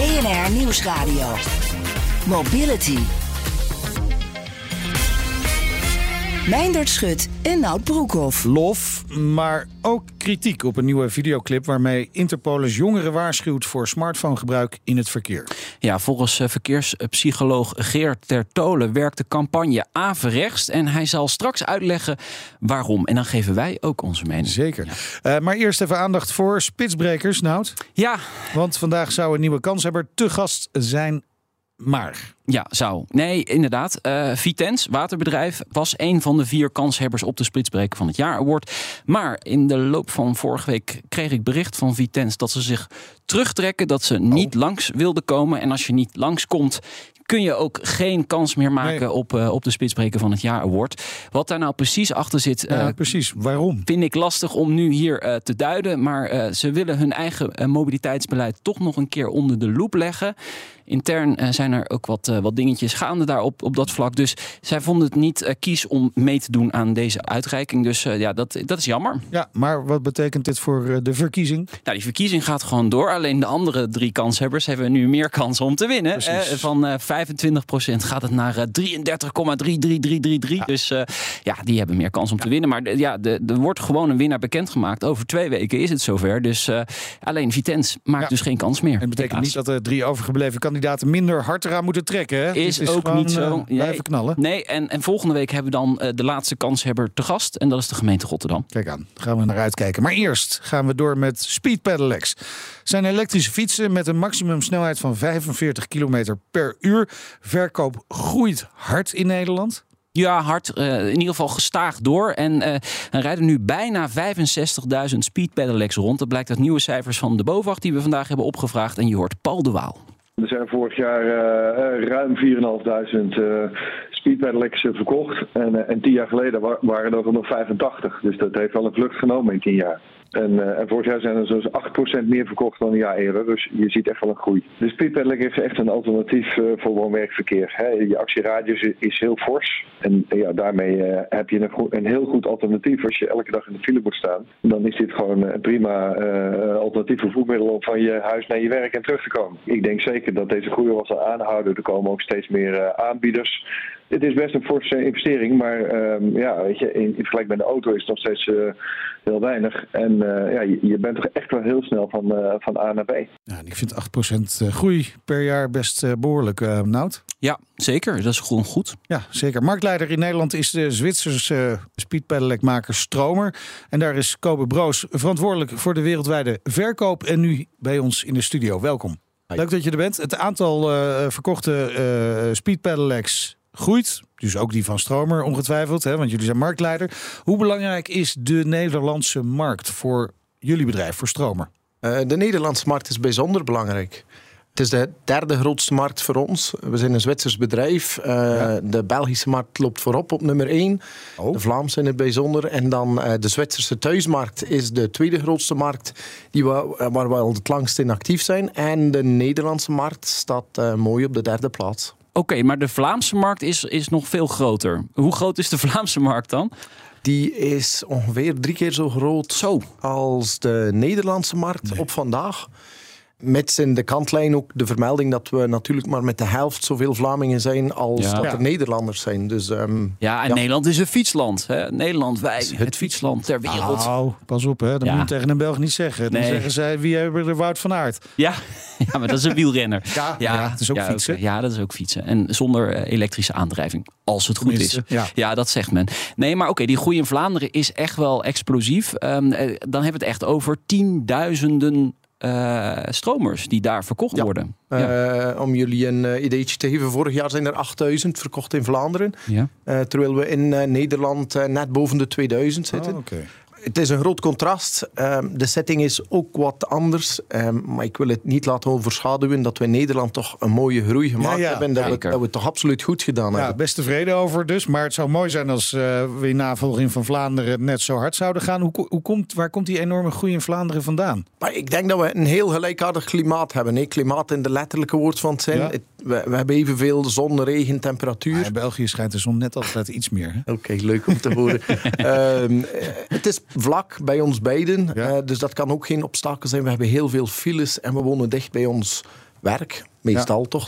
BNR Nieuwsradio. Mobility. Meindert Schut en Nout Broekhoff. Lof, maar ook kritiek op een nieuwe videoclip waarmee Interpolis jongeren waarschuwt voor smartphonegebruik in het verkeer. Ja, volgens eh, verkeerspsycholoog Geert Tertolen werkt de campagne averechts en hij zal straks uitleggen waarom. En dan geven wij ook onze mening. Zeker. Uh, maar eerst even aandacht voor spitsbrekers, Nout. Ja. Want vandaag zou een nieuwe kanshebber te gast zijn maar. Ja, zou. Nee, inderdaad. Uh, Vitens, waterbedrijf, was een van de vier kanshebbers op de Splitsbreken van het Jaar Award. Maar in de loop van vorige week kreeg ik bericht van Vitens dat ze zich terugtrekken, dat ze niet oh. langs wilden komen. En als je niet langskomt, kun je ook geen kans meer maken op, uh, op de Spitsbreken van het Jaar Award. Wat daar nou precies achter zit, ja, uh, precies. Waarom? Vind ik lastig om nu hier uh, te duiden. Maar ze willen hun eigen mobiliteitsbeleid toch nog een keer onder de loep leggen. Intern zijn er ook wat, wat dingetjes gaande daar op, op dat vlak. Dus zij vonden het niet kies om mee te doen aan deze uitreiking. Dus ja, dat, dat is jammer. Ja, maar wat betekent dit voor de verkiezing? Nou, die verkiezing gaat gewoon door. Alleen de andere drie kanshebbers hebben nu meer kans om te winnen. van 25% gaat het naar 33,33333. Ja. Dus ja, die hebben meer kans om ja. te winnen. Maar ja, er wordt gewoon een winnaar bekendgemaakt. Over twee weken is het zover. Dus alleen Vitens maakt ja. dus geen kans meer. En betekent niet dat de drie overgebleven kandidaten minder hard eraan moeten trekken. Hè? Is, is ook niet zo. Uh, blijven knallen. Nee, en, en volgende week hebben we dan de laatste kanshebber te gast. En dat is de gemeente Rotterdam. Kijk aan, gaan we naar uitkijken. Maar eerst gaan we door met Speed Pedelecs. Zijn elektrische fietsen met een maximumsnelheid van 45 km per uur. Verkoop groeit hard in Nederland. Ja, hard. Uh, in ieder geval gestaag door. En uh, er rijden nu bijna 65.000 speed pedelecs rond. Dat blijkt uit nieuwe cijfers van de BOVAG die we vandaag hebben opgevraagd. En je hoort Paul de Waal. Er zijn vorig jaar uh, ruim 4.500 speedpedelecs verkocht. En, en tien jaar geleden waren er nog 85. Dus dat heeft wel een vlucht genomen in tien jaar. En, uh, en vorig jaar zijn er zo'n 8% meer verkocht dan een jaar eerder. Dus je ziet echt wel een groei. De speedpedaling is echt een alternatief uh, voor woon-werkverkeer. Je actieradius is heel fors. En ja, daarmee heb je een, een, heel goed alternatief. Als je elke dag in de file moet staan, dan is dit gewoon een prima alternatief vervoermiddel om van je huis naar je werk en terug te komen. Ik denk zeker dat deze groei wel zal aanhouden. Er komen ook steeds meer aanbieders. Het is best een forse investering, maar uh, ja, weet je, in, in vergelijking met de auto is het nog steeds uh, heel weinig. En uh, ja, je, je, bent toch echt wel heel snel van, uh, van A naar B. Ja, ik vind 8% groei per jaar best behoorlijk, uh, Nout. Ja, zeker. Dat is gewoon goed. Ja, zeker. Marktleider in Nederland is de Zwitserse speedpedelec-maker Stromer. En daar is Kobe Broos verantwoordelijk voor de wereldwijde verkoop. En nu bij ons in de studio. Welkom. Leuk dat je er bent. Het aantal verkochte speedpedelecs groeit. Dus ook die van Stromer ongetwijfeld, hè, want jullie zijn marktleider. Hoe belangrijk is de Nederlandse markt voor jullie bedrijf, voor Stromer? Uh, de Nederlandse markt is bijzonder belangrijk. Het is de derde grootste markt voor ons. We zijn een Zwitsers bedrijf. Uh, ja. De Belgische markt loopt voorop op nummer 1. Oh. De Vlaamse in het bijzonder. En dan uh, de Zwitserse thuismarkt is de tweede grootste markt die we, waar we al het langst in actief zijn. En de Nederlandse markt staat mooi op de derde plaats. Oké, okay, maar de Vlaamse markt is, is nog veel groter. Hoe groot is de Vlaamse markt dan? Die is ongeveer drie keer zo groot zo. als de Nederlandse markt nee. op vandaag. Met in de kantlijn ook de vermelding dat we natuurlijk maar met de helft zoveel Vlamingen zijn als ja. dat er Nederlanders zijn. Dus, um, ja, en ja. Nederland is een fietsland. Hè? Nederland, wij, het, het fietsland ter wereld. Nou, pas op, hè? dat ja. moet je tegen een Belg niet zeggen. Dan nee. zeggen zij, wie hebben er Wout van Aert? Ja. ja, maar dat is een wielrenner. ja, ja, dat is ook fietsen. Okay. Ja, dat is ook fietsen. En zonder uh, elektrische aandrijving, als het goed is. Ja. ja, dat zegt men. Nee, maar oké, okay, die groei in Vlaanderen is echt wel explosief. Um, dan hebben we het echt over tienduizenden uh, stromers die daar verkocht ja. worden. Uh, ja. Om jullie een uh, ideetje te geven, vorig jaar zijn er 8000 verkocht in Vlaanderen. Ja. terwijl we in Nederland net boven de 2000 zitten. Oh, okay. Het is een groot contrast. Ehm, de setting is ook wat anders. Ehm, maar ik wil het niet laten overschaduwen dat we in Nederland toch een mooie groei gemaakt Ja, ja, hebben. En dat we, dat we het toch absoluut goed gedaan Ja, hebben. best tevreden over dus. Maar het zou mooi zijn als eh, we in navolging van Vlaanderen net zo hard zouden gaan. Hoe, hoe komt, waar komt die enorme groei in Vlaanderen vandaan? Maar ik denk dat we een heel gelijkaardig klimaat hebben. Klimaat in de letterlijke woord van het zijn. Het- we, we hebben evenveel zon, regen, temperatuur. Maar in België schijnt de zon net altijd iets meer. Oké, leuk om te horen. Ehm, eh, het is vlak bij ons beiden, Ja. eh, dus dat kan ook geen obstakel zijn. We hebben heel veel files en we wonen dicht bij ons werk. Meestal toch,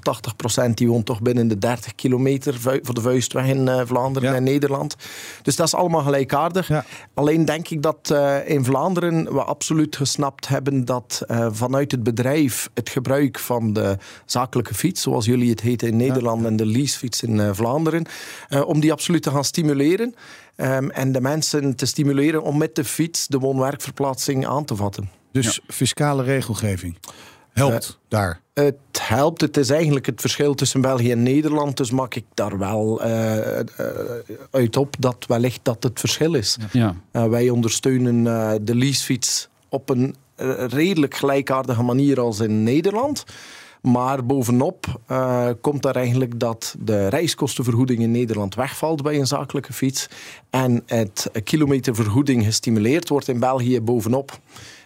80% die woont toch binnen de 30 kilometer voor de vuistweg in eh, Vlaanderen Ja. en Nederland. Dus dat is allemaal gelijkaardig. Ja. Alleen denk ik dat eh, in Vlaanderen we absoluut gesnapt hebben dat eh, vanuit het bedrijf het gebruik van de zakelijke fiets, zoals jullie het heten in Nederland, en de leasefiets in Vlaanderen, om die absoluut te gaan stimuleren. ehm, en de mensen te stimuleren om met de fiets de woon-werkverplaatsing aan te vatten. Dus fiscale regelgeving helpt daar. Het helpt. Het is eigenlijk het verschil tussen België en Nederland. Dus maak ik daar wel eh, eh, uit op dat wellicht dat het verschil is. Ja. Uh, wij ondersteunen uh, de leasefiets op een uh, redelijk gelijkaardige manier als in Nederland. Maar bovenop uh, komt daar eigenlijk dat de reiskostenvergoeding in Nederland wegvalt bij een zakelijke fiets. En het kilometervergoeding gestimuleerd wordt in België bovenop.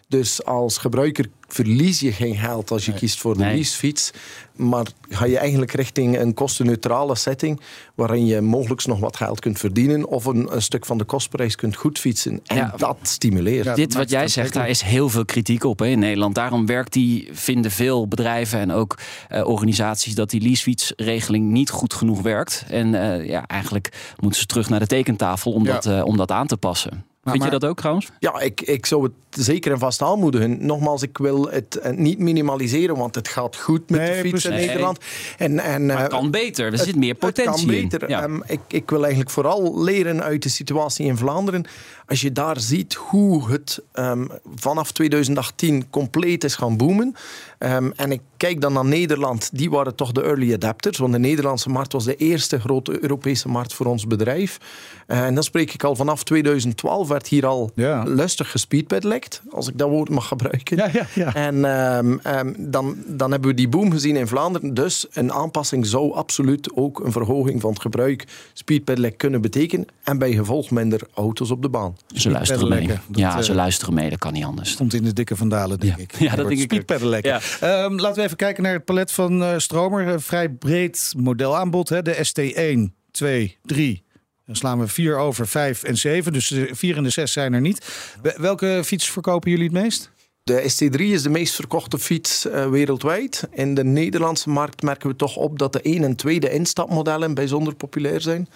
Dus als gebruiker verlies je geen geld als je Nee. kiest voor de Nee. leasefiets. Maar ga je eigenlijk richting een kostenneutrale setting... waarin je mogelijk nog wat geld kunt verdienen... of een, een stuk van de kostprijs kunt goed fietsen. En Ja. dat stimuleert. Ja. Dit wat jij zegt, daar is heel veel kritiek op hè, in Nederland. Daarom werkt die, vinden veel bedrijven en ook eh, organisaties dat die leasefietsregeling niet goed genoeg werkt. En eh, ja, eigenlijk moeten ze terug naar de tekentafel om, Ja. dat, eh, om dat aan te passen. Vind je dat ook trouwens? Ja, ik, ik zou het zeker en vast aanmoedigen. Nogmaals, ik wil het eh, niet minimaliseren, want het gaat goed met Nee, de fiets in. Nederland. En, en, Maar eh, het kan beter. Er het- zit meer het potentie kan in. beter. Ja. Ehm, ik, ik wil eigenlijk vooral leren uit de situatie in Vlaanderen. Als je daar ziet hoe het ehm, vanaf 2018 compleet is gaan boomen. Ehm, en ik kijk dan naar Nederland. Die waren toch de early adapters. Want de Nederlandse markt was de eerste grote Europese markt voor ons bedrijf. Eh, en dan spreek ik al vanaf 2012 werd hier al Ja. lustig gespeedpedelect. Als ik dat woord mag gebruiken. Ja, ja, ja. En ehm, dan, dan hebben we die boom gezien in Vlaanderen. Dus een aanpassing zou absoluut ook een verhoging van het gebruik speedpedelec kunnen betekenen. En bij gevolg minder auto's op de baan. Ze luisteren mee. Dat, ja, eh, ze luisteren mee. Dat kan niet anders. Stond in de dikke vandalen, denk Ja. ik. Ja, dat denk ik ook. Speedpedelekken. Ja. Ehm, laten we even kijken naar het palet van eh, Stromer. Een vrij breed modelaanbod. Hè? De ST1, 2, 3. Dan slaan we 4 over, 5 en 7. Dus de 4 en de 6 zijn er niet. Wel- Welke fiets verkopen jullie het meest? De ST3 is de meest verkochte fiets eh, wereldwijd. In de Nederlandse markt merken we toch op dat de 1 en tweede instapmodellen bijzonder populair zijn.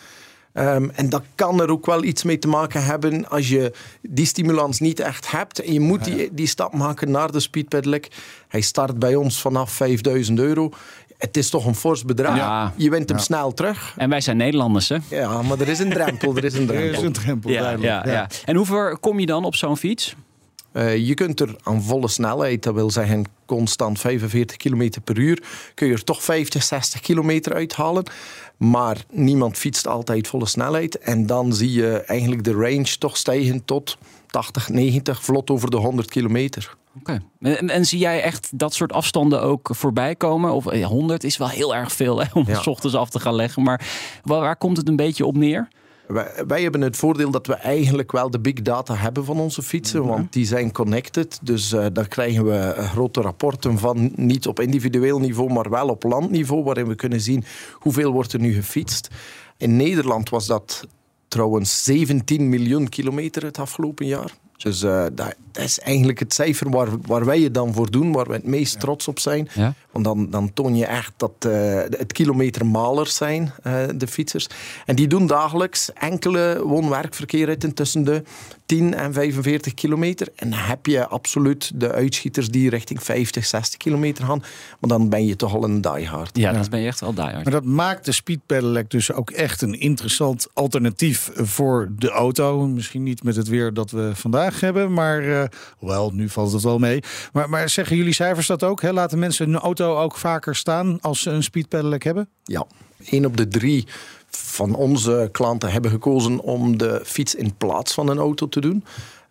Ehm, en dat kan er ook wel iets mee te maken hebben als je die stimulans niet echt hebt. En je moet die, die stap maken naar de speedpedelec. Hij start bij ons vanaf 5000 euro. Het is toch een fors bedrag. Ja. Je wint hem snel terug. En wij zijn Nederlanders, hè? Ja, maar er is een drempel. Er is een Er is drempel. een drempel, Ja, duidelijk. ja, ja. En hoe ver kom je dan op zo'n fiets? Eh, je kunt er aan volle snelheid, dat wil zeggen constant 45 km per uur, kun je er toch 50, 60 kilometer uithalen. Maar niemand fietst altijd volle snelheid. En dan zie je eigenlijk de range toch stijgen tot 80, 90, vlot over de 100 kilometer. Oké. En, en zie jij echt dat soort afstanden ook voorbij komen? Of eh, 100 is wel heel erg veel hè, om Ja. s ochtends af te gaan leggen. Maar waar, waar komt het een beetje op neer? Wij, wij hebben het voordeel dat we eigenlijk wel de big data hebben van onze fietsen, want die zijn connected. Dus eh, daar krijgen we eh, grote rapporten van, niet op individueel niveau, maar wel op landniveau, waarin we kunnen zien hoeveel wordt er nu gefietst. In Nederland was dat trouwens 17 miljoen kilometer het afgelopen jaar. Dus eh, dat, is eigenlijk het cijfer waar, waar wij het dan voor doen, waar we het meest trots op zijn. Ja. Want dan, dan toon je echt dat eh, het kilometermalers zijn, eh, de fietsers. En die doen dagelijks enkele woon-werkverkeer ritten tussen de 10 en 45 kilometer. En dan heb je absoluut de uitschieters die richting 50, 60 kilometer gaan. Maar dan ben je toch al een diehard. Ja, dat ben je echt wel diehard. Maar dat maakt de speedpedelec dus ook echt een interessant alternatief voor de auto. Misschien niet met het weer dat we vandaag hebben, maar eh, wel, nu valt het wel mee. Maar, maar zeggen jullie cijfers dat ook? Hè? Laten mensen hun auto ook vaker staan als ze een speedpedelec hebben? Ja, één op de drie van onze klanten hebben gekozen om de fiets in plaats van een auto te doen.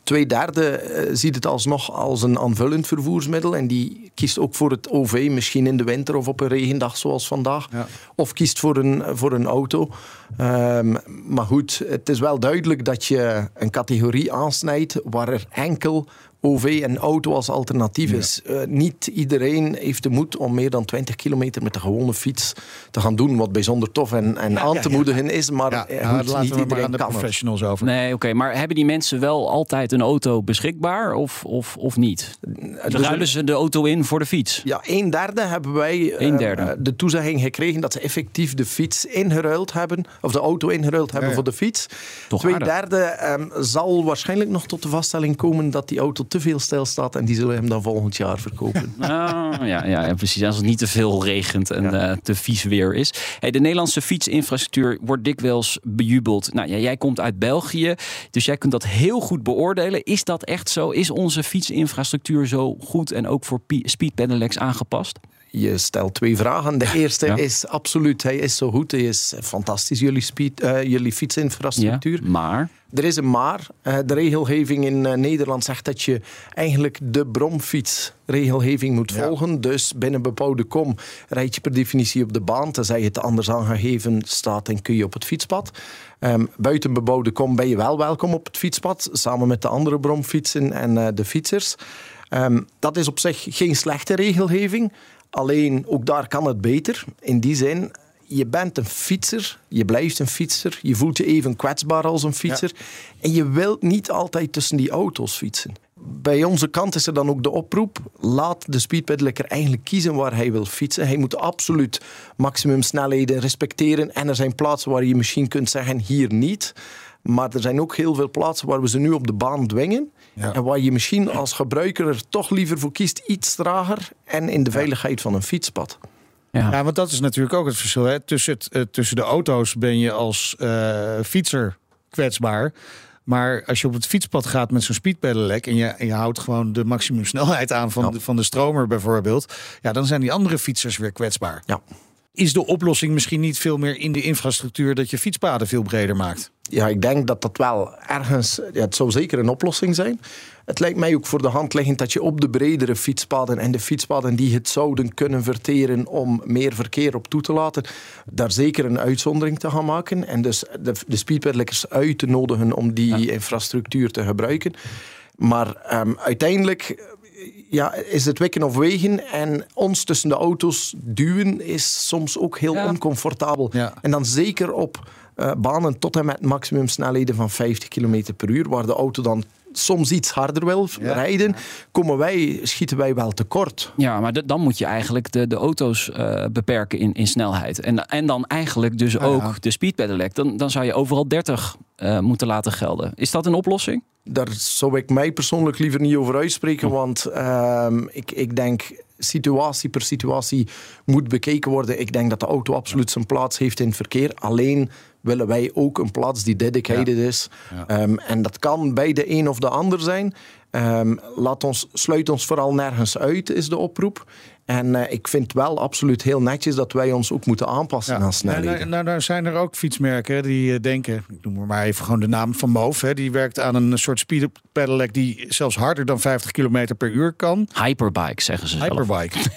Twee derde eh, ziet het alsnog als een aanvullend vervoersmiddel. En die kiest ook voor het OV, misschien in de winter of op een regendag zoals vandaag. Ja. Of kiest voor een, voor een auto. Ehm, maar goed, het is wel duidelijk dat je een categorie aansnijdt waar er enkel OV en auto als alternatief is. Uh, niet iedereen heeft de moed om meer dan 20 kilometer met de gewone fiets te gaan doen. Wat bijzonder tof en, en ja, aan te ja, moedigen is. Maar ja, nou, goed, laten niet we maar aan de professionals over. Nee, oké. Okay, maar hebben die mensen wel altijd een auto beschikbaar of, of, of niet? Dus Ruilen ze de auto in voor de fiets? Ja, een derde hebben wij Een derde. uh, de toezegging gekregen dat ze effectief de fiets ingeruild hebben. Of de auto ingeruild hebben Ja, ja. voor de fiets. Toch Twee aardig. derde um, zal waarschijnlijk nog tot de vaststelling komen dat die auto te veel stilstaat. En die zullen hem dan volgend jaar verkopen. Ah, ja, ja, precies. Als het niet te veel regent en eh, te vies weer is. Hey, de Nederlandse fietsinfrastructuur wordt dikwijls bejubeld. Nou, ja, jij komt uit België, dus jij kunt dat heel goed beoordelen. Is dat echt zo? Is onze fietsinfrastructuur zo goed en ook voor speedpedelecs aangepast? Je stelt twee vragen. De eerste Ja. is absoluut, hij is zo goed. Hij is fantastisch, jullie, speed, eh, jullie fietsinfrastructuur. maar Er is een maar. Eh, de regelgeving in eh, Nederland zegt dat je eigenlijk de bromfietsregelgeving moet Ja. volgen. Dus binnen bepaalde kom rijd je per definitie op de baan. Tenzij het anders aangegeven staat en kun je op het fietspad. Ehm, buiten bebouwde kom ben je wel welkom op het fietspad. Samen met de andere bromfietsen en de fietsers. Ehm, dat is op zich geen slechte regelgeving. Alleen ook daar kan het beter. In die zin, je bent een fietser, je blijft een fietser, je voelt je even kwetsbaar als een fietser. En je wilt niet altijd tussen die auto's fietsen. Bij onze kant is er dan ook de oproep: laat de speedpedelekker eigenlijk kiezen waar hij wil fietsen. Hij moet absoluut maximumsnelheden respecteren. En er zijn plaatsen waar je misschien kunt zeggen: hier niet. Maar er zijn ook heel veel plaatsen waar we ze nu op de baan dwingen. Ja. En waar je misschien als gebruiker er toch liever voor kiest iets trager en in de veiligheid van een fietspad. ja. Ja, want dat is natuurlijk ook het verschil. Hè? Tussen, het, eh, tussen de auto's ben je als eh, fietser kwetsbaar. Maar als je op het fietspad gaat met zo'n speedpedelec en je, en je houdt gewoon de maximumsnelheid aan van, Ja. de, van de stromer bijvoorbeeld, ja, dan zijn die andere fietsers weer kwetsbaar. Ja. Is de oplossing misschien niet veel meer in de infrastructuur dat je fietspaden veel breder maakt? Ja, ik denk dat dat wel ergens... Ja, het zou zeker een oplossing zijn. Het lijkt mij ook voor de hand liggend dat je op de bredere fietspaden en de fietspaden die het zouden kunnen verteren om meer verkeer op toe te laten, daar zeker een uitzondering te gaan maken. En dus de, de uit te nodigen om die infrastructuur te gebruiken. Maar ehm, uiteindelijk ja, is het wikken of wegen. En ons tussen de auto's duwen is soms ook heel Ja. oncomfortabel. Ja. En dan zeker op eh, banen tot en met maximumsnelheden van 50 km per uur, waar de auto dan soms iets harder wil Ja. rijden, komen wij, schieten wij wel tekort. Ja, maar dan moet je eigenlijk de, de auto's eh, beperken in, in snelheid. En, en dan eigenlijk dus Ah, ja. ook de speed pedelec. Dan, dan zou je overal 30 eh, moeten laten gelden. Is dat een oplossing? Daar zou ik mij persoonlijk liever niet over uitspreken, want ehm, ik, ik denk situatie per situatie moet bekeken worden. Ik denk dat de auto absoluut zijn plaats heeft in het verkeer. Alleen willen wij ook een plaats die dedicated is. Ja. Ehm, en dat kan bij de een of de ander zijn. Ehm, laat ons, sluit ons vooral nergens uit, is de oproep. En eh, ik vind wel absoluut heel netjes dat wij ons ook moeten aanpassen aan snelheden. nou, nou, nou zijn er ook fietsmerken die eh, denken, ik noem maar even gewoon de naam van Moof, hè, die werkt aan een soort speed pedelec die zelfs harder dan 50 km per uur kan. Hyperbike, zeggen ze zelf. Hyperbike.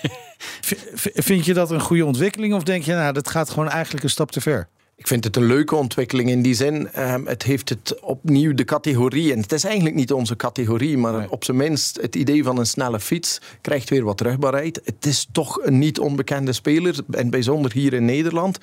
Vind je dat een goede ontwikkeling of denk je, nou, dat gaat gewoon eigenlijk een stap te ver? Ik vind het een leuke ontwikkeling in die zin. Ehm, het heeft het opnieuw de categorie. En het is eigenlijk niet onze categorie, maar Nee. op zijn minst het idee van een snelle fiets krijgt weer wat rugbaarheid. Het is toch een niet onbekende speler, en bijzonder hier in Nederland.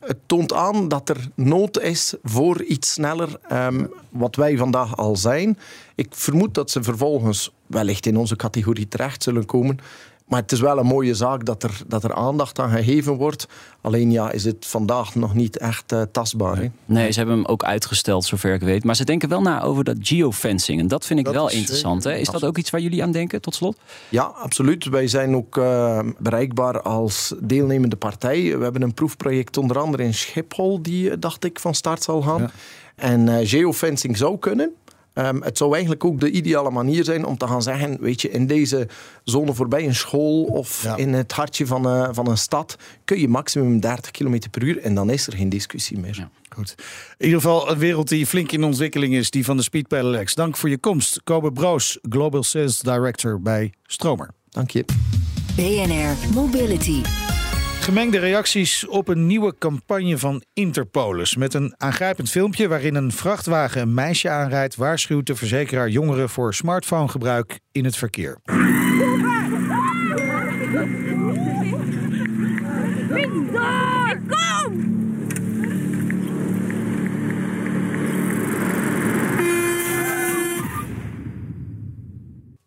Het toont aan dat er nood is voor iets sneller, ehm, wat wij vandaag al zijn. Ik vermoed dat ze vervolgens wellicht in onze categorie terecht zullen komen. Maar het is wel een mooie zaak dat er, dat er aandacht aan gegeven wordt. Alleen ja, is het vandaag nog niet echt eh, tastbaar. hè? Nee, ze hebben hem ook uitgesteld, zover ik weet. Maar ze denken wel na over dat geofencing. En dat vind ik Dat wel is interessant. Hè? Is dat ook iets waar jullie aan denken, tot slot? Ja, absoluut. Wij zijn ook eh, bereikbaar als deelnemende partij. We hebben een proefproject onder andere in Schiphol, die, eh, dacht ik, van start zal gaan. Ja. En eh, geofencing zou kunnen. Ehm, het zou eigenlijk ook de ideale manier zijn om te gaan zeggen, weet je, in deze zone voorbij een school of Ja. in het hartje van, eh, van een stad kun je maximum 30 km per uur en dan is er geen discussie meer. Ja. Goed. In ieder geval een wereld die flink in ontwikkeling is, die van de Speed Pedelecs. Dank voor je komst. Kobe Broos, Global Sales Director bij Stromer. Dank je. BNR Mobility. Gemengde reacties op een nieuwe campagne van Interpolis. Met een aangrijpend filmpje waarin een vrachtwagen een meisje aanrijdt, waarschuwt de verzekeraar jongeren voor smartphonegebruik in het verkeer. Door! Kom!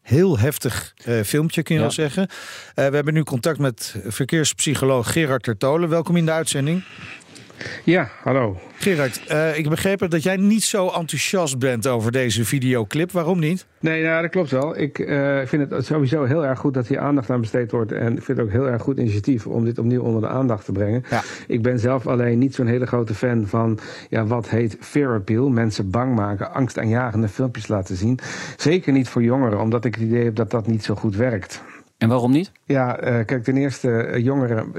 Heel heftig eh, filmpje, kun je Ja. wel zeggen. Eh, we hebben nu contact met verkeerspsycholoog Gerard Tertolen. Welkom in de uitzending. Ja, hallo. Gerard, eh, ik heb begrepen dat jij niet zo enthousiast bent over deze videoclip. Waarom niet? Nee, nou, dat klopt wel. Ik eh, vind het sowieso heel erg goed dat hier aandacht aan besteed wordt. En ik vind het ook heel erg goed initiatief om dit opnieuw onder de aandacht te brengen. Ja. Ik ben zelf alleen niet zo'n hele grote fan van ja, wat heet fear appeal. Mensen bang maken, angstaanjagende filmpjes laten zien. Zeker niet voor jongeren, omdat ik het idee heb dat dat niet zo goed werkt. En waarom niet? Ja, eh, kijk, ten eerste, eh, jongeren,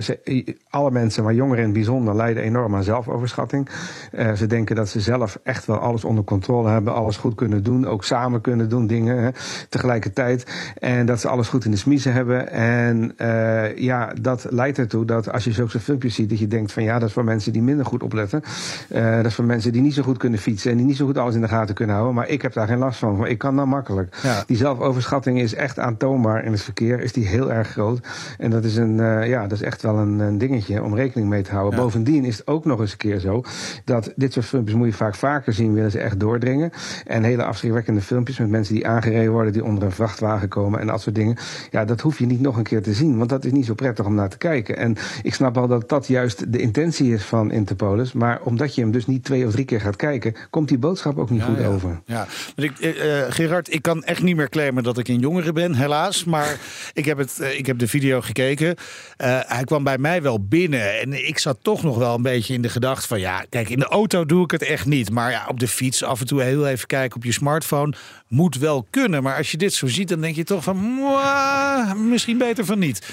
alle mensen, maar jongeren in het bijzonder, lijden enorm aan zelfoverschatting. Eh, ze denken dat ze zelf echt wel alles onder controle hebben, alles goed kunnen doen, ook samen kunnen doen dingen hè, tegelijkertijd. En dat ze alles goed in de smiezen hebben. En ja, dat leidt ertoe dat als je zulke filmpjes ziet, dat je denkt van ja, dat is voor mensen die minder goed opletten. Dat is voor mensen die niet zo goed kunnen fietsen en die niet zo goed alles in de gaten kunnen houden. Maar ik heb daar geen last van, maar ik kan dan makkelijk. Ja. Die zelfoverschatting is echt aantoonbaar in het verkeer, is die heel erg groot. En dat is, een, eh, ja, dat is echt wel een, een dingetje om rekening mee te houden. Ja. Bovendien is het ook nog eens een keer zo dat dit soort filmpjes moet je vaak vaker zien, willen ze echt doordringen. En hele afschrikwekkende filmpjes met mensen die aangereden worden, die onder een vrachtwagen komen en dat soort dingen. Ja, dat hoef je niet nog een keer te zien, want dat is niet zo prettig om naar te kijken. En ik snap wel dat dat juist de intentie is van Interpolis. Maar omdat je hem dus niet twee of drie keer gaat kijken, komt die boodschap ook niet goed ja. over. Ja, maar ik, eh, eh, Gerard, ik kan echt niet meer claimen dat ik een jongere ben, helaas. Maar ik heb, het, eh, ik heb de video gekeken. Eh, hij kwam bij mij wel binnen. En ik zat toch nog wel een beetje in de gedachte van... ja, kijk, in de auto doe ik het echt niet. Maar ja, op de fiets af en toe heel even kijken op je smartphone... moet wel kunnen. Maar als je dit zo ziet, dan denk je toch van... "Mwah, misschien beter van niet.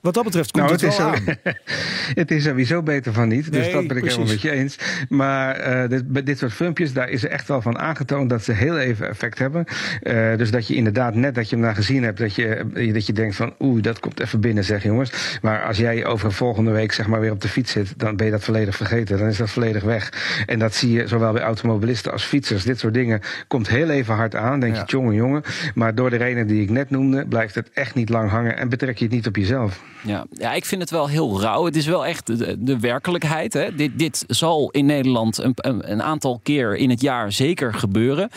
Wat dat betreft komt Nou, het, het is, wel zo- aan. het is sowieso beter van niet. Dus dat ben ik helemaal met je eens. Maar eh, dit, bij dit soort filmpjes, daar is er echt wel van aangetoond dat ze heel even effect hebben. Eh, dus dat je inderdaad, net dat je hem daar gezien hebt, dat je, eh, dat je denkt van oeh, dat komt even binnen, zeg jongens. Maar als jij over volgende week zeg maar weer op de fiets zit, dan ben je dat volledig vergeten. Dan is dat volledig weg. En dat zie je zowel bij automobilisten als fietsers. Dit soort dingen komt heel even hard aan. Denk Ja. je, jongen, jongen. Maar door de reden die ik net noemde, blijft het echt niet lang hangen en betrek je het niet op jezelf. Ja, ja, ik vind het wel heel rauw. Het is wel echt de, de werkelijkheid. Hè. Dit, dit zal in Nederland een, een, een aantal keer in het jaar zeker gebeuren.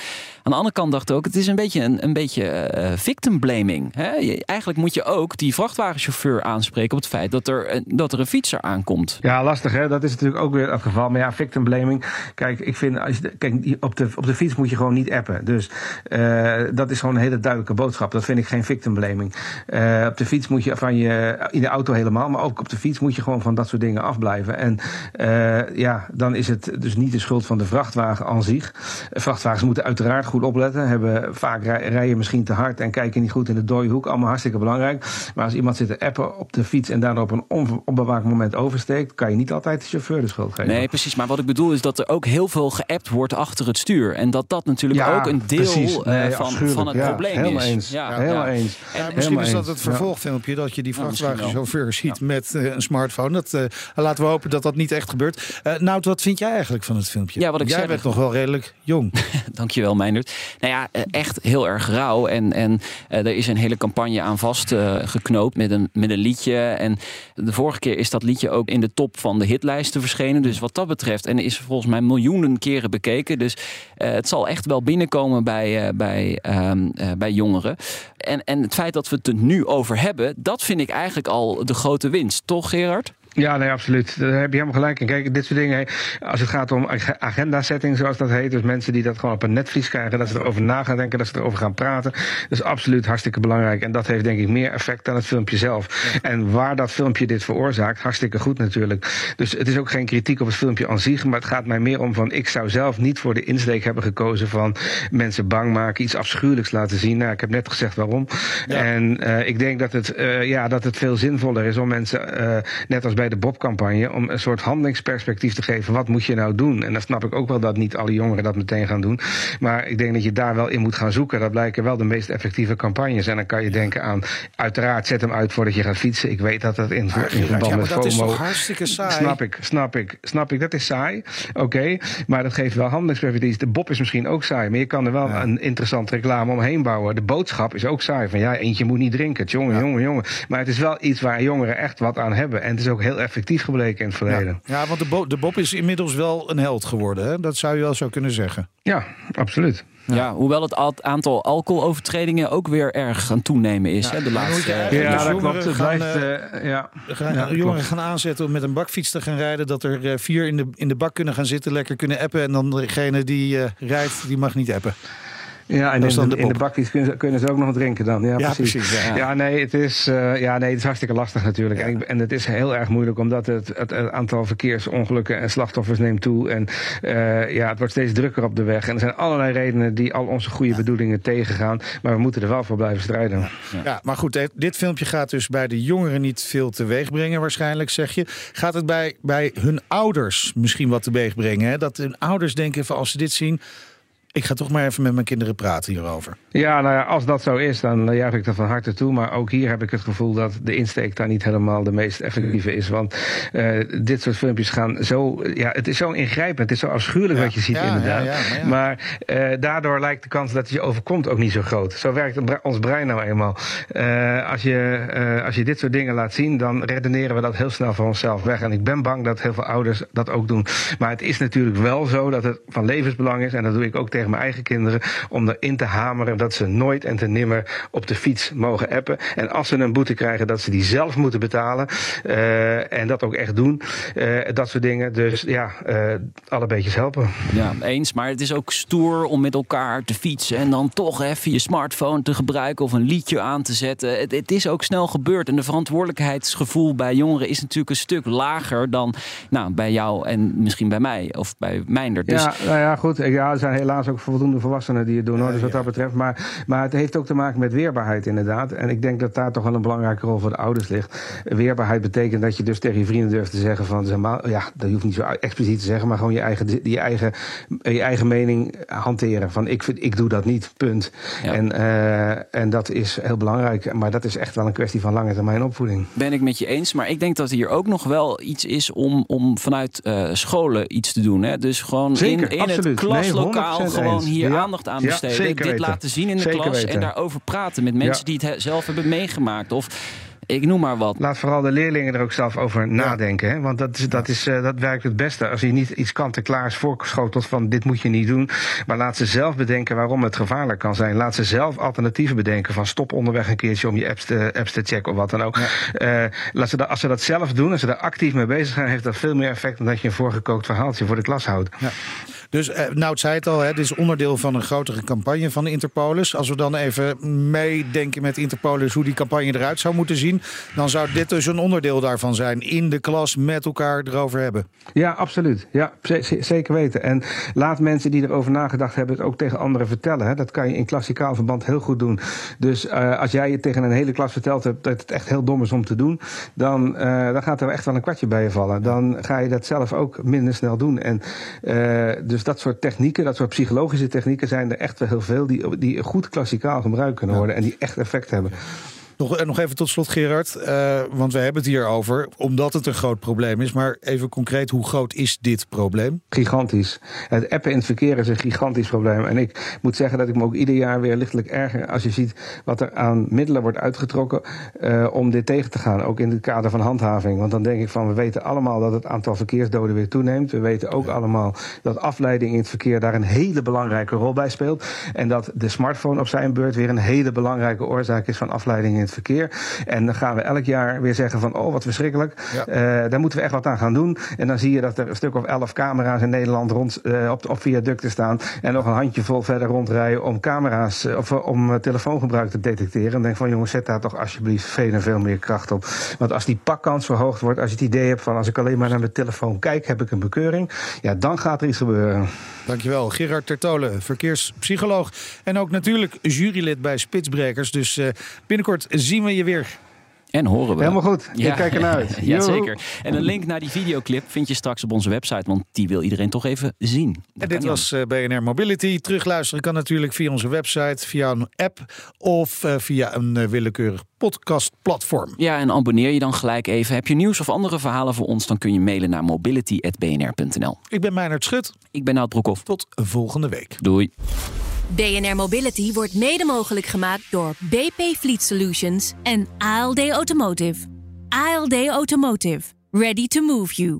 Aan de andere kant dacht ik ook, het is een beetje een, een beetje eh, victim blaming. Hè. Je- eigenlijk moet je ook die vrachtwagenchauffeur aanspreken op het feit dat er, een- dat er een fietser aankomt. Ja, lastig hè. Dat is natuurlijk ook weer het geval. Maar ja, victim blaming. Kijk, ik vind, als je, kijk, op de, op de fiets moet je gewoon niet appen. Dus eh, dat is gewoon een hele duidelijke boodschap. Dat vind ik geen victim blaming. Eh, op de fiets moet je van je, in de auto helemaal, maar ook op de fiets moet je gewoon van dat soort dingen afblijven. En eh, ja, dan is het dus niet de schuld van de vrachtwagen aan zich. Vrachtwagens moeten uiteraard goed opletten. Hebben vaak rij- rijden misschien te hard en kijken niet goed in de dode hoek. Allemaal hartstikke belangrijk. Maar als iemand zit te appen op de fiets en daardoor op een onbewaakt moment oversteekt, kan je niet altijd de chauffeur de schuld geven. Nee, precies. Maar wat ik bedoel is dat er ook heel veel geappt wordt achter het stuur. En dat dat natuurlijk Ja, ook een deel eh, Nee, van, van het Ja, probleem helemaal is. eens. Ja, Helemaal ja. eens. En- Ja, misschien is dat het vervolgfilmpje dat je die Ja, vrachtwagenchauffeur ziet met eh, een smartphone. Dat, eh, laten we hopen dat dat niet echt gebeurt. Eh nou, wat vind jij eigenlijk van het filmpje? Ja, wat ik jij zeg. bent nog wel redelijk jong. Dankjewel, Meindert. Nou ja, echt heel erg rauw. En, en er is een hele campagne aan vastgeknoopt met, een, met een liedje. En de vorige keer is dat liedje ook in de top van de hitlijsten verschenen. Dus wat dat betreft, en is volgens mij miljoenen keren bekeken. Dus eh, het zal echt wel binnenkomen bij, eh, bij, ehm, eh, bij jongeren. En, en het feit dat we het er nu over hebben, dat vind ik eigenlijk al de grote winst. Toch, Gerard? Ja, nee, absoluut. Daar heb je helemaal gelijk in. Kijk, dit soort dingen, als het gaat om agenda-setting, zoals dat heet, dus mensen die dat gewoon op een netvlies krijgen, dat ze erover na gaan denken, dat ze erover gaan praten, dat is absoluut hartstikke belangrijk. En dat heeft denk ik meer effect dan het filmpje zelf. En waar dat filmpje dit veroorzaakt, hartstikke goed natuurlijk. Dus het is ook geen kritiek op het filmpje aan zich, maar het gaat mij meer om van, ik zou zelf niet voor de insteek hebben gekozen van mensen bang maken, iets afschuwelijks laten zien. Nou, ik heb net gezegd waarom. En uh, ik denk dat het, uh, ja, dat het veel zinvoller is om mensen, uh, net als bij de Bob-campagne, om een soort handelingsperspectief te geven. Wat moet je nou doen? En dan snap ik ook wel dat niet alle jongeren dat meteen gaan doen. Maar ik denk dat je daar wel in moet gaan zoeken. Dat blijken wel de meest effectieve campagnes. En dan kan je denken aan, uiteraard, zet hem uit voordat je gaat fietsen. Ik weet dat dat in, in verband ja, met dat is toch hartstikke saai? Snap ik, snap ik, snap ik. Dat is saai. Oké. Okay. Maar dat geeft wel handelingsperspectief. De Bob is misschien ook saai. Maar je kan er wel ja. een interessante reclame omheen bouwen. De boodschap is ook saai. Van ja, eentje moet niet drinken. Jongen, ja. jongen, jongen. Maar het is wel iets waar jongeren echt wat aan hebben. En het is ook heel effectief gebleken in het verleden. Ja, ja want de, Bo de Bob is inmiddels wel een held geworden. Hè? Dat zou je wel zo kunnen zeggen. Ja, absoluut. Ja. ja. hoewel het aantal alcoholovertredingen ook weer erg aan toenemen is. Ja, hè, de laatste, ja, uh, ja dat klopt. Het gaan, blijft, uh, ja. Gaan, ja, jongeren klopt. gaan aanzetten om met een bakfiets te gaan rijden. Dat er uh, vier in de, in de bak kunnen gaan zitten, lekker kunnen appen. En dan degene die rijdt, die mag niet appen. Ja, en Dat is in dan de, de in de bakfiets kunnen ze, kunnen ze ook nog drinken dan. Ja, Ja, precies. precies, ja. Ja, nee, het is, eh, ja, nee, het is hartstikke lastig natuurlijk. En, ik- en het is heel erg moeilijk omdat het, het, het aantal verkeersongelukken en slachtoffers neemt toe. En eh, ja, het wordt steeds drukker op de weg. En er zijn allerlei redenen die al onze goede bedoelingen tegengaan. Maar we moeten er wel voor blijven strijden. Ja, maar goed, dit- dit filmpje gaat dus bij de jongeren niet veel teweeg brengen, waarschijnlijk zeg je. Gaat het bij, bij hun ouders misschien wat teweeg brengen? Hè? Dat hun ouders denken van als ze dit zien, ik ga toch maar even met mijn kinderen praten hierover. Ja, nou ja, als dat zo is, dan eh, juich ik er van harte toe. Maar ook hier heb ik het gevoel dat de insteek daar niet helemaal de meest effectieve is. Want eh, dit soort filmpjes gaan zo. Ja, het is zo ingrijpend. Het is zo afschuwelijk Ja, wat je ziet, ja, inderdaad. ja, maar eh, daardoor lijkt de kans dat het je overkomt ook niet zo groot. Zo werkt ons brein nou eenmaal. Als, je, als je dit soort dingen laat zien, dan redeneren we dat heel snel voor onszelf weg. En ik ben bang dat heel veel ouders dat ook doen. Maar het is natuurlijk wel zo dat het van levensbelang is. En dat doe ik ook tegen mijn eigen kinderen. Om erin te hameren dat ze nooit en te nimmer op de fiets mogen appen. En als ze een boete krijgen, dat ze die zelf moeten betalen. Eh, en dat ook echt doen. Eh, dat soort dingen. Dus ja, eh alle beetjes helpen. Ja, eens. Maar het is ook stoer om met elkaar te fietsen en dan toch even je smartphone te gebruiken of een liedje aan te zetten. Het, het is ook snel gebeurd. En de verantwoordelijkheidsgevoel bij jongeren is natuurlijk een stuk lager dan nou, bij jou en misschien bij mij of bij Mijnder. Dus Ja, nou ja, goed. Ja, er zijn helaas ook voldoende volwassenen die het doen, hoor, dus wat dat betreft. Maar, maar het heeft ook te maken met weerbaarheid, inderdaad. En ik denk dat daar toch wel een belangrijke rol voor de ouders ligt. Weerbaarheid betekent dat je dus tegen je vrienden durft te zeggen van, zeg maar, ja, dat hoeft niet zo expliciet te zeggen, maar gewoon je eigen, je eigen, je eigen mening hanteren. Van, ik, vind, ik doe dat niet, punt. Ja. En, eh, en dat is heel belangrijk. Maar dat is echt wel een kwestie van lange termijn opvoeding. ben ik met je eens. Maar ik denk dat hier ook nog wel iets is om, om vanuit eh, scholen iets te doen. Hè? Dus gewoon Zeker, in, in absoluut. het klaslokaal Nee, 100% gewoon hier Ja, aandacht aan ja, besteden. Dit weten. laten zien in de Zeker klas en daarover praten met mensen Ja. die het he- zelf hebben meegemaakt. Of ik noem maar wat. Laat vooral de leerlingen er ook zelf over nadenken. Hè? Want dat, is, dat, is, eh, dat werkt het beste. Als je niet iets kant-en-klaars voorgeschoteld van dit moet je niet doen. Maar laat ze zelf bedenken waarom het gevaarlijk kan zijn. Laat ze zelf alternatieven bedenken. Van stop onderweg een keertje om je apps te, apps te checken of wat dan ook. Eh, laat ze dat, als ze dat zelf doen, als ze daar actief mee bezig zijn, heeft dat veel meer effect dan dat je een voorgekookt verhaaltje voor de klas houdt. Dus eh, Nout zei het al, hè, dit is onderdeel van een grotere campagne van Interpolis. Als we dan even meedenken met Interpolis hoe die campagne eruit zou moeten zien... dan zou dit dus een onderdeel daarvan zijn. In de klas met elkaar erover hebben. Ja, absoluut. Ja, ze- ze- zeker weten. En laat mensen die erover nagedacht hebben het ook tegen anderen vertellen. Hè. Dat kan je in klassikaal verband heel goed doen. Dus eh, als jij het tegen een hele klas verteld hebt dat het echt heel dom is om te doen, dan, eh, dan gaat er echt wel een kwartje bij je vallen. Dan ga je dat zelf ook minder snel doen. En eh, dus dat soort technieken, dat soort psychologische technieken zijn er echt wel heel veel die, die goed klassikaal gebruikt kunnen worden en die echt effect hebben. Nog, eh, nog even tot slot, Gerard. eh, want we hebben het hier over, omdat het een groot probleem is. Maar even concreet, hoe groot is dit probleem? Gigantisch. Het appen in het verkeer is een gigantisch probleem. En ik moet zeggen dat ik me ook ieder jaar weer lichtelijk erger als je ziet wat er aan middelen wordt uitgetrokken eh, om dit tegen te gaan. Ook in het kader van handhaving. Want dan denk ik van we weten allemaal dat het aantal verkeersdoden weer toeneemt. We weten ook allemaal dat afleiding in het verkeer daar een hele belangrijke rol bij speelt. En dat de smartphone op zijn beurt weer een hele belangrijke oorzaak is van afleiding in het verkeer. En dan gaan we elk jaar weer zeggen van, oh wat verschrikkelijk. Ja. Eh, daar moeten we echt wat aan gaan doen. En dan zie je dat er een stuk of elf camera's in Nederland rond, eh, op, op viaducten staan. En nog een handjevol verder rondrijden om camera's of om uh, telefoongebruik te detecteren. En denk van jongens, zet daar toch alsjeblieft veel en veel meer kracht op. Want als die pakkans verhoogd wordt, als je het idee hebt van als ik alleen maar naar mijn telefoon kijk, heb ik een bekeuring. Ja, dan gaat er iets gebeuren. Dankjewel, Gerard Tertolen, verkeerspsycholoog. En ook natuurlijk jurylid bij Spitsbrekers. Dus uh, binnenkort zien we je weer. En horen we. Helemaal goed. Ja. Ik kijk ernaar uit. ja, zeker. En een link naar die videoclip vind je straks op onze website, want die wil iedereen toch even zien. Dat en dit was uh, BNR Mobility. Terugluisteren kan natuurlijk via onze website, via een app of uh, via een uh, willekeurig podcastplatform. Ja, en abonneer je dan gelijk even. Heb je nieuws of andere verhalen voor ons, dan kun je mailen naar mobility.bnr.nl. Ik ben Meijnerd Schut. Ik ben Nout Broekhoff. Tot volgende week. Doei. BNR Mobility wordt mede mogelijk gemaakt door BP Fleet Solutions en ALD Automotive. ALD Automotive. Ready to move you.